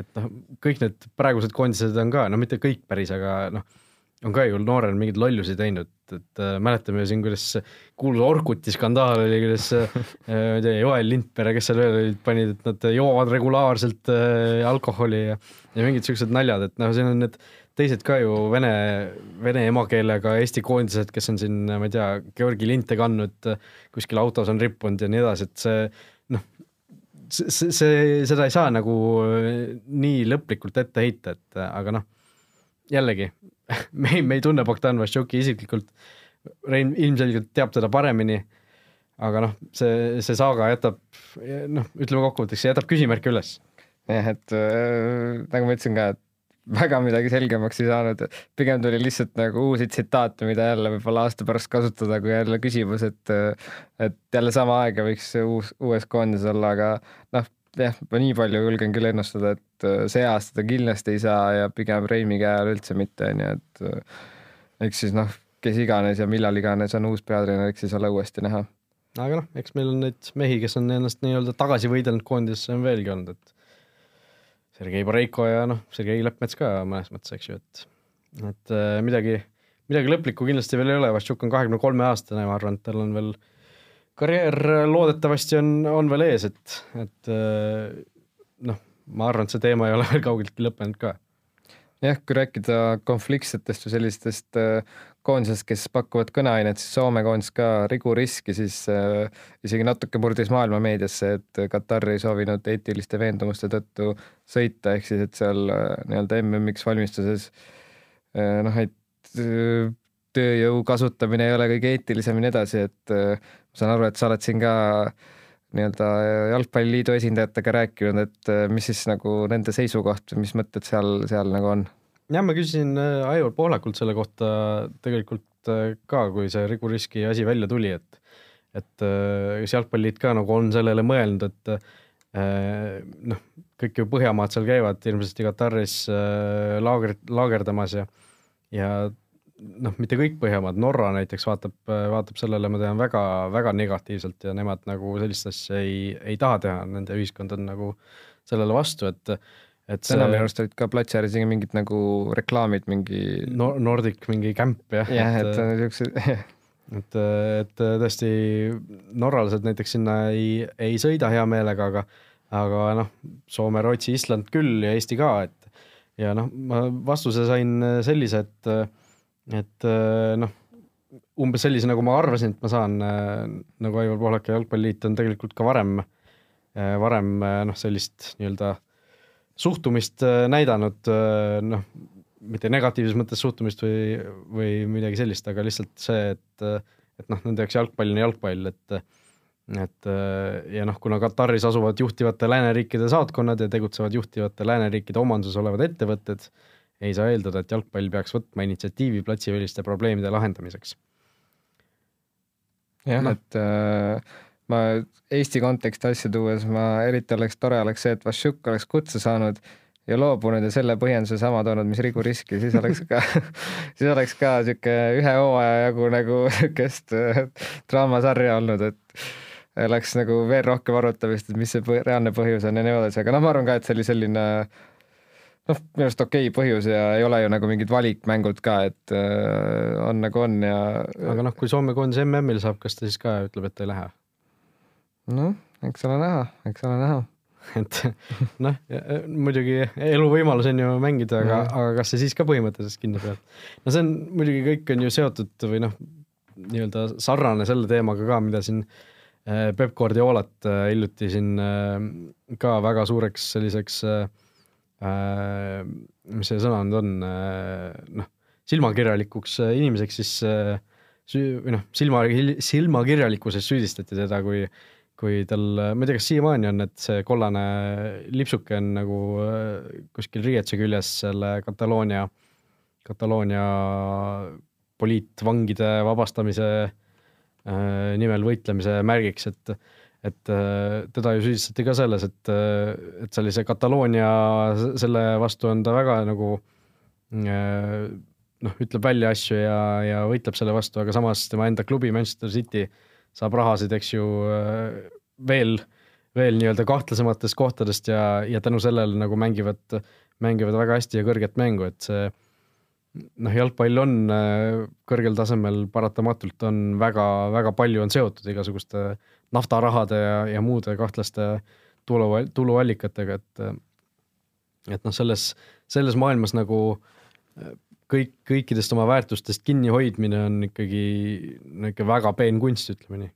et noh, kõik need praegused koondised on ka, no mitte kõik päris, aga noh, on ka ju noorena mingeid lollusi teinud, et äh, mäletame siin, kuidas kuulus Orkuti skandaal oli, kuidas äh, ma ei tea, Joel Lindpere, kes seal veel olid, panid, et nad joovad regulaarselt äh, alkoholi ja ja mingid siuksed naljad, et noh, siin on need teised ka ju vene, vene emakeelega Eesti koondised, kes on siin, ma ei tea, Georgi linte kandnud, kuskil autos on rippunud ja nii edasi, et see noh, see, see, seda ei saa nagu nii lõplikult ette heita, et aga noh, jällegi me ei, me ei tunne Bogdan Vassiuki isiklikult, Rein ilmselgelt teab teda paremini, aga noh, see, see saaga jätab noh, ütleme kokkuvõtteks, jätab küsimärke üles. jah, et äh, nagu ma ütlesin ka, et väga midagi selgemaks ei saanud, pigem tuli lihtsalt nagu uusi tsitaate, mida jälle võib-olla aasta pärast kasutada, kui jälle küsimus, et et jälle sama aega võiks uus, uues koondises olla, aga noh, jah, ma nii palju julgen küll ennustada, et see aasta ta kindlasti ei saa ja pigem Reimi käe all üldse mitte, nii et eks siis noh, kes iganes ja millal iganes on uus peatreener, eks siis ole uuesti näha. aga noh, eks meil on neid mehi, kes on ennast nii-öelda tagasi võidelnud koondisesse on veelgi olnud, et Sergei Boreiko ja noh, Sergei Leppmets ka mõnes mõttes, eks ju, et et äh, midagi, midagi lõplikku kindlasti veel ei ole, Vassiuk on kahekümne kolme aastane, ma arvan, et tal on veel karjäär loodetavasti on, on veel ees, et, et äh, noh, ma arvan, et see teema ei ole veel kaugeltki lõppenud ka jah, kui rääkida konfliktsetest või sellistest äh, koondisest, kes pakuvad kõneainet, siis Soome koondis ka Rigu riski siis äh, isegi natuke murdis maailma meediasse, et Katar ei soovinud eetiliste veendumuste tõttu sõita, ehk siis, et seal äh, nii-öelda MM-iks valmistuses äh, noh, et äh, tööjõu kasutamine ei ole kõige eetilisem ja nii edasi, et äh, ma saan aru, et sa oled siin ka nii-öelda jalgpalliliidu esindajatega rääkinud, et äh, mis siis nagu nende seisukoht mis mõtted seal, seal nagu on? jah, ma küsisin äh, Aivar Pohlakult selle kohta tegelikult äh, ka, kui see Rigu Riski asi välja tuli, et et kas Jalgpalliliit ka nagu on sellele mõelnud, et noh, kõik ju Põhjamaad seal käivad hirmsasti Kataris laager, laagerdamas ja ja noh, mitte kõik Põhjamaad, Norra näiteks vaatab, vaatab sellele, ma tean, väga-väga negatiivselt ja nemad nagu sellist asja ei, ei taha teha, nende ühiskond on nagu sellele vastu, et et täna minu arust olid ka platsi ääres isegi mingid nagu reklaamid mingi no,. Nordic mingi kämp jah. jah, et niisugused et, et tõesti norralased näiteks sinna ei, ei sõida hea meelega, aga aga noh, Soome, Rootsi, Island küll ja Eesti ka, et ja noh, ma vastuse sain sellise, et et äh, noh, umbes sellise, nagu ma arvasin, et ma saan, äh, nagu Aivar Pohlak ja Jalgpalliliit on tegelikult ka varem, äh, varem noh, sellist nii-öelda suhtumist näidanud, noh, mitte negatiivses mõttes suhtumist või, või midagi sellist, aga lihtsalt see, et, et noh, nende jaoks jalgpall on jalgpall, et et ja noh, kuna Kataris asuvad juhtivate lääneriikide saatkonnad ja tegutsevad juhtivate lääneriikide omanduses olevad ettevõtted, ei saa eeldada, et jalgpall peaks võtma initsiatiivi platsiväliste probleemide lahendamiseks. jah no., et äh, ma Eesti konteksti asja tuues ma eriti oleks tore oleks see, et Vassiuk oleks kutse saanud ja loobunud ja selle põhjenduse sama toonud, mis Rigu riski, siis oleks ka siis oleks ka sihuke ühe hooaja jagu nagu sihukest äh, draamasarja olnud, et läks nagu veel rohkem arutamist, et mis see reaalne põhjus on ja nii edasi, aga noh, ma arvan ka, et see oli selline äh, noh, minu arust okei okay põhjus ja ei ole ju nagu mingid valikmängud ka, et äh, on nagu on ja. aga noh, kui Soome koondis MM-il saab, kas ta siis ka ütleb, et ei lähe? noh, eks ole näha, eks ole näha et noh, muidugi eluvõimalus on ju mängida, aga, aga kas sa siis ka põhimõtteliselt kinni pead? no see on muidugi, kõik on ju seotud või noh, nii-öelda sarnane selle teemaga ka, mida siin äh, Peep Guardiolat äh, hiljuti siin äh, ka väga suureks selliseks äh, äh, mis see sõna nüüd on äh,, noh, silmakirjalikuks äh, inimeseks siis äh, süü-, või noh, silma, silmakirjalikkuses süüdistati teda, kui kui tal, ma ei tea, kas siiamaani on, et see kollane lipsuke on nagu äh, kuskil riietuse küljes selle Kataloonia, Kataloonia poliitvangide vabastamise äh, nimel võitlemise märgiks, et et äh, teda ju süüdistati ka selles, et, äh, et sellise Kataloonia, selle vastu on ta väga nagu äh, noh, ütleb välja asju ja, ja võitleb selle vastu, aga samas tema enda klubi Manchester City saab rahasid, eks ju, veel, veel nii-öelda kahtlasematest kohtadest ja, ja tänu sellele nagu mängivad, mängivad väga hästi ja kõrget mängu, et see noh, jalgpall on kõrgel tasemel paratamatult on väga-väga palju on seotud igasuguste naftarahade ja, ja muude kahtlaste tulu, tuluallikatega, et et noh, selles, selles maailmas nagu äh, kõik, kõikidest oma väärtustest kinnihoidmine on ikkagi niisugune väga peen kunst, ütleme nii.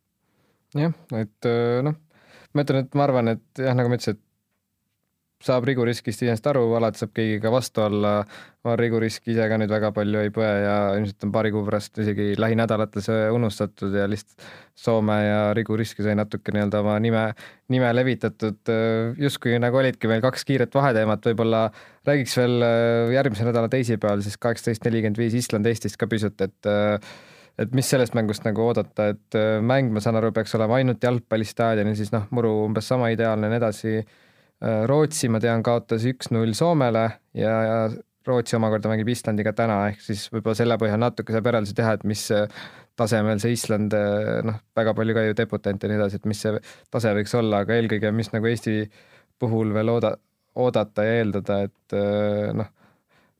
jah, et äh, noh, ma ütlen, et ma arvan, et jah, nagu ma ütlesin, et saab riguriskist iseenesest aru, alati saab keegi ka vastu olla, ma riguriski ise ka nüüd väga palju ei põe ja ilmselt on paari kuu pärast isegi lähinädalatel see unustatud ja lihtsalt Soome ja riguriski sai natuke nii-öelda oma nime, nime levitatud, justkui nagu olidki meil kaks kiiret vaheteemat, võib-olla räägiks veel järgmise nädala teisipäeval siis kaheksateist nelikümmend viis Island-Eestist ka pisut, et et mis sellest mängust nagu oodata, et mäng, ma saan aru, peaks olema ainult jalgpallistaadionil, siis noh, muru umbes sama ideaalne ja nii edasi. Äh, Rootsi, ma tean, kaotas üks-null Soomele ja, ja Rootsi omakorda mängib Islandiga täna, ehk siis võib-olla selle põhjal natuke saab järeldusi teha, et mis tasemel see Island, äh, noh, väga palju ka ju debutante ja nii edasi, et mis see tase võiks olla, aga eelkõige, mis nagu Eesti puhul veel ooda, oodata ja eeldada, et äh, noh,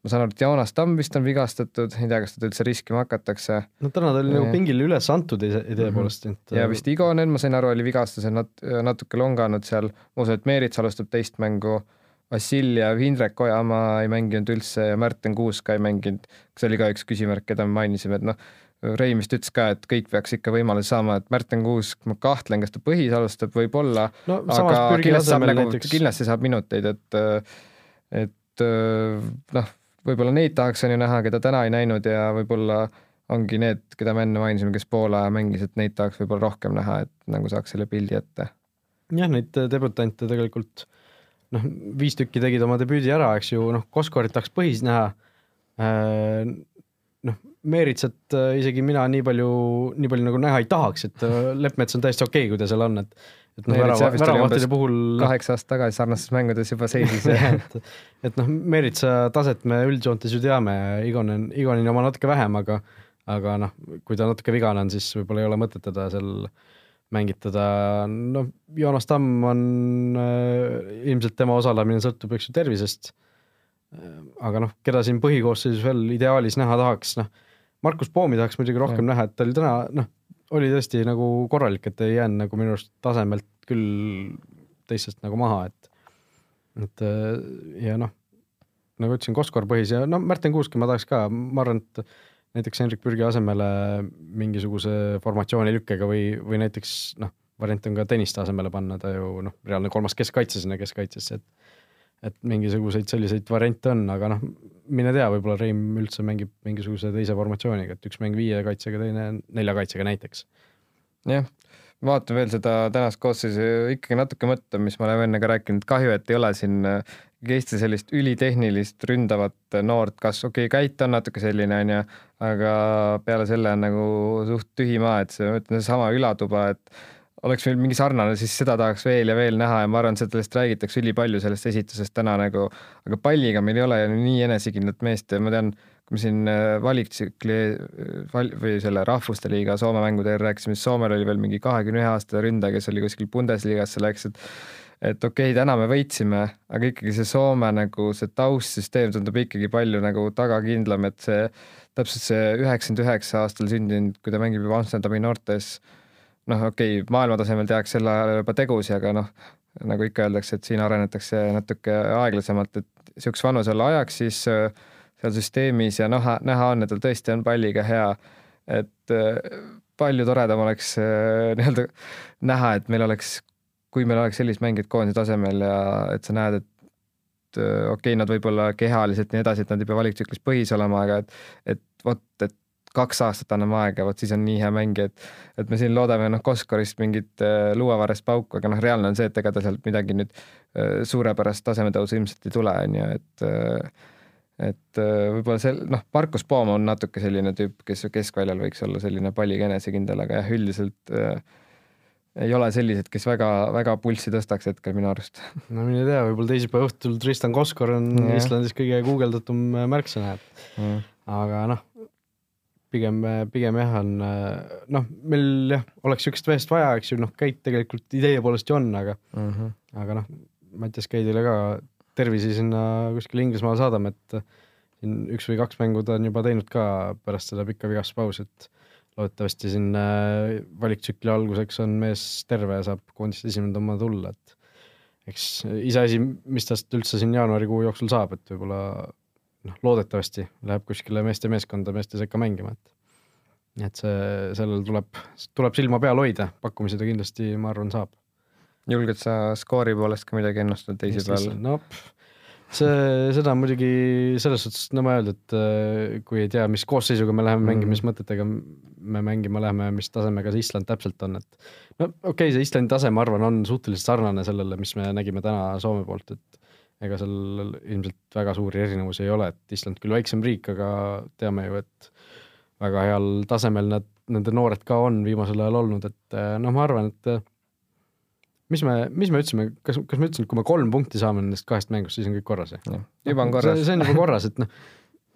ma saan aru, et Joonas Tamm vist on vigastatud, ei tea, kas teda üldse riskima hakatakse. no täna ta oli nagu pingile üles antud idee mhm. et ja vist Igonen, ma sain aru, oli vigastusel nat-, natuke longanud seal, ma usun, et Meerits alustab teist mängu, Vassiljev, Indrek Ojamaa ei mänginud üldse ja Märten Kuusk ka ei mänginud, see oli ka üks küsimärk, keda me mainisime, et noh, Rein vist ütles ka, et kõik peaks ikka võimaluse saama, et Märten Kuusk, ma kahtlen, kas ta põhis alustab, võib-olla no,, aga kindlasti saab nagu, kindlasti saab minuteid, et et noh võib-olla neid tahaks on ju näha, keda täna ei näinud ja võib-olla ongi need, keda me enne mainisime, kes poole aja mängis, et neid tahaks võib-olla rohkem näha, et nagu saaks selle pildi ette. jah, neid debutante tegelikult noh, viis tükki tegid oma debüüdi ära, eks ju, noh, Koskorit tahaks põhis näha. Äh, noh, Meeritsat äh, isegi mina nii palju, nii palju nagu näha ei tahaks, et äh, Leppmets on täiesti okei okay,, kui ta seal on, et et noh, värava, väravahtide puhul kaheksa aastat tagasi sarnastes mängudes juba seisis et, et noh, Meritsa taset me üldjoontes ju teame, Igonen, Igonini oma natuke vähem, aga aga noh, kui ta natuke vigane on, siis võib-olla ei ole mõtet teda seal mängitada, noh, Joonas Tamm on äh, ilmselt tema osalemine sõltub, eks ju, tervisest. aga noh, keda siin põhikoosseisus veel ideaalis näha tahaks, noh, Markus Poomi tahaks muidugi rohkem ja. näha, et ta oli täna, noh, oli tõesti nagu korralik, et ei jäänud nagu minu arust tasemelt küll teistest nagu maha, et, et ja noh, nagu ütlesin, Koskor põhis ja no Märten Kuuski ma tahaks ka, ma arvan, et näiteks Hendrik Pürgi asemele mingisuguse formatsiooni lükkega või, või näiteks noh, variant on ka Tõniste asemele panna, ta ju noh, reaalne kolmas keskkaitse sinna keskkaitsesse, et et mingisuguseid selliseid variante on, aga noh, mine tea, võib-olla Reim üldse mängib mingisuguse teise formatsiooniga, et üks mäng viie kaitsega, teine nelja kaitsega näiteks. jah, vaatan veel seda tänast koosseisu, ikkagi natuke mõtlen, mis ma olen enne ka rääkinud, kahju, et ei ole siin Eesti sellist ülitehnilist ründavat noort kasvu, okei okay,, Käit on natuke selline, onju, aga peale selle on nagu suht tühi maa, et see, ma ütlen, seesama Ülatuba, et oleks meil mingi sarnane, siis seda tahaks veel ja veel näha ja ma arvan, sellest räägitakse ülipalju sellest esitusest täna nagu, aga palliga meil ei ole nii enesekindlat meest ja ma tean, kui me siin äh, valiktsükli val, või selle Rahvuste Liiga Soome mängude eel rääkisime, siis Soomel oli veel mingi kahekümne ühe aastane ründaja, kes oli kuskil Bundesligasse läks, et et okei okay,, täna me võitsime, aga ikkagi see Soome nagu see taustsüsteem tundub ikkagi palju nagu tagakindlam, et see täpselt see üheksakümmend üheksa aastal sündinud, kui ta mängib juba Amsterdami noortes noh, okei okay,, maailmatasemel tehakse sel ajal juba tegusi, aga noh, nagu ikka öeldakse, et siin arenetakse natuke aeglasemalt, et niisuguse vanuse alla ajaks siis äh, seal süsteemis ja noh, näha on, et tal tõesti on palliga hea, et äh, palju toredam oleks äh, nii-öelda näha, et meil oleks, kui meil oleks sellised mängijad koondise tasemel ja et sa näed, et okei okay,, nad võib-olla kehaliselt nii edasi, et nad ei pea valiktsüklis põhis olema, aga et, et vot, et kaks aastat anname aega, vot siis on nii hea mängija, et et me siin loodame noh, Koskorist mingit äh, luuavarest pauku, aga noh, reaalne on see, et ega ta sealt midagi nüüd äh, suurepärast tasemetõusu ilmselt ei tule, on ju, et äh, et äh, võib-olla see noh, Markus Poom on natuke selline tüüp, kes keskväljal võiks olla selline palliga enesekindel, aga jah, üldiselt äh, ei ole sellised, kes väga-väga pulssi tõstaks hetkel minu arust. no mine tea, võib-olla teisipäeva õhtul Tristan Koskor on ja. Islandis kõige guugeldatum märksõna, et aga noh, pigem, pigem jah, on noh, meil jah, oleks niisugust meest vaja, eks ju, noh, Keit tegelikult idee poolest ju on, aga mhm. -huh. aga noh, Mattias Keidile ka tervisi sinna kuskile Inglismaale saadame, et siin üks või kaks mängu ta on juba teinud ka pärast seda pikka vigastuspausi, et loodetavasti siin äh, valiktsükli alguseks on mees terve ja saab koondist esimene oma tulla, et eks iseasi, mis tast üldse siin jaanuarikuu jooksul saab, et võib-olla noh, loodetavasti läheb kuskile meeste meeskonda meeste sekka mängima, et et see, sellel tuleb, tuleb silma peal hoida, pakkumisi ta kindlasti, ma arvan, saab. julged sa skoori poolest ka midagi ennustada teisipäeval? no see, seda on muidugi selles suhtes nõme öelda, et äh, kui ei tea, mis koosseisuga me läheme mm. mängima, mis mõtetega me mängima läheme, mis tasemega see Island täpselt on, et no okei okay,, see Islandi tase, ma arvan, on suhteliselt sarnane sellele, mis me nägime täna Soome poolt, et ega seal ilmselt väga suuri erinevusi ei ole, et Island küll väiksem riik, aga teame ju, et väga heal tasemel nad, nende noored ka on viimasel ajal olnud, et noh, ma arvan, et mis me, mis me ütlesime, kas, kas me ütlesime, et kui me kolm punkti saame nendest kahest mängust, siis on kõik korras, jah? juba on korras. see on juba korras, et noh,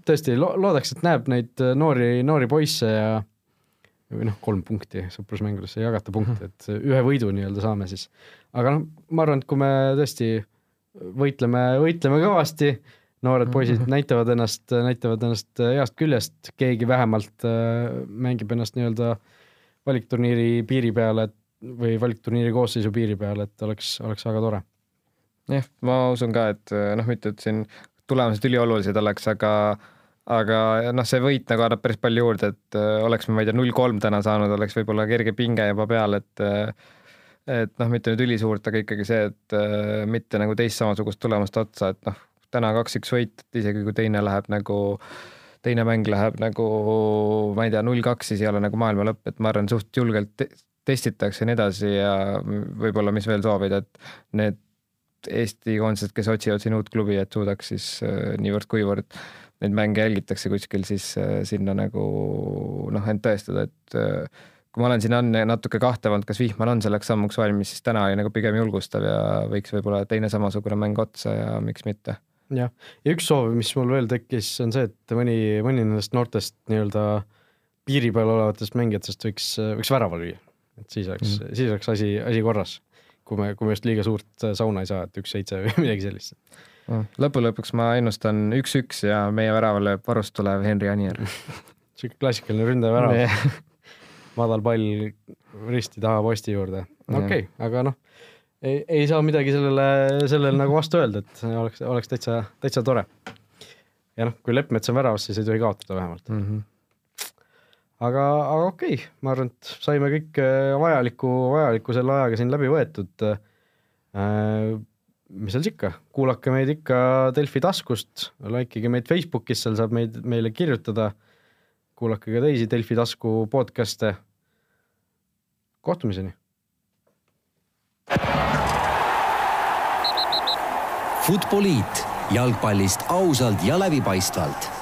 tõesti lo-, loodaks, et näeb neid äh, noori, noori poisse ja või noh, kolm punkti sõprusmängudesse ei jagata punkte, et ühe võidu nii-öelda saame siis. aga noh, ma arvan, et kui me tõesti võitleme, võitleme kõvasti, noored poisid näitavad ennast, näitavad ennast heast küljest, keegi vähemalt äh, mängib ennast nii-öelda valikturniiri piiri peale, või valikturniiri koosseisu piiri peal, et oleks, oleks väga tore. jah, ma usun ka, et noh, mitte et siin tulemused üliolulised oleks, aga aga noh, see võit nagu annab päris palju juurde, et äh, oleks me, ma ei tea, null kolm täna saanud, oleks võib-olla kerge pinge juba peal, et äh, et noh, mitte nüüd ülisuurt, aga ikkagi see, et äh, mitte nagu teist samasugust tulemust otsa, et noh, täna kaks-üks võit, et isegi kui teine läheb nagu teine mäng läheb nagu ma ei tea, null kaks, siis ei ole nagu maailma lõpp, et ma arvan, suht julgelt testitakse ja nii edasi ja võib-olla, mis veel soovida, et need Eesti koondised, kes otsivad siin uut klubi, et suudaks siis äh, niivõrd-kuivõrd neid mänge jälgitakse kuskil, siis äh, sinna nagu noh, end tõestada, et äh, kui ma olen siin Anne natuke kahtev olnud, kas Vihman on selleks sammuks valmis, siis täna oli nagu pigem julgustav ja võiks võib-olla teine samasugune mäng otsa ja miks mitte. jah, ja üks soov, mis mul veel tekkis, on see, et mõni, mõni nendest noortest nii-öelda piiri peal olevatest mängijatest võiks, võiks värava lüüa et siis oleks mm, -hmm. siis oleks asi, asi korras. kui me, kui me just liiga suurt sauna ei saa, et üks-seitse või midagi sellist lõppude lõpuks ma ennustan üks-üks ja meie värava lööb varust tulev Henri Anier sihuke klassikaline ründaja värav madal pall risti taha posti juurde. okei okay,, aga noh, ei, ei saa midagi sellele, sellele nagu vastu öelda, et oleks, oleks täitsa, täitsa tore. ja noh, kui Leppmets on väravas, siis ei tohi kaotada vähemalt mm. -hmm aga, aga okei okay., ma arvan, et saime kõik äh, vajaliku, vajaliku selle ajaga siin läbi võetud äh,. mis seal siis ikka, kuulake meid ikka Delfi taskust, likeige meid Facebookis, seal saab meid, meile kirjutada. Kuulake ka teisi Delfi tasku podcast'e. kohtumiseni. Futboliit jalgpallist ausalt ja läbipaistvalt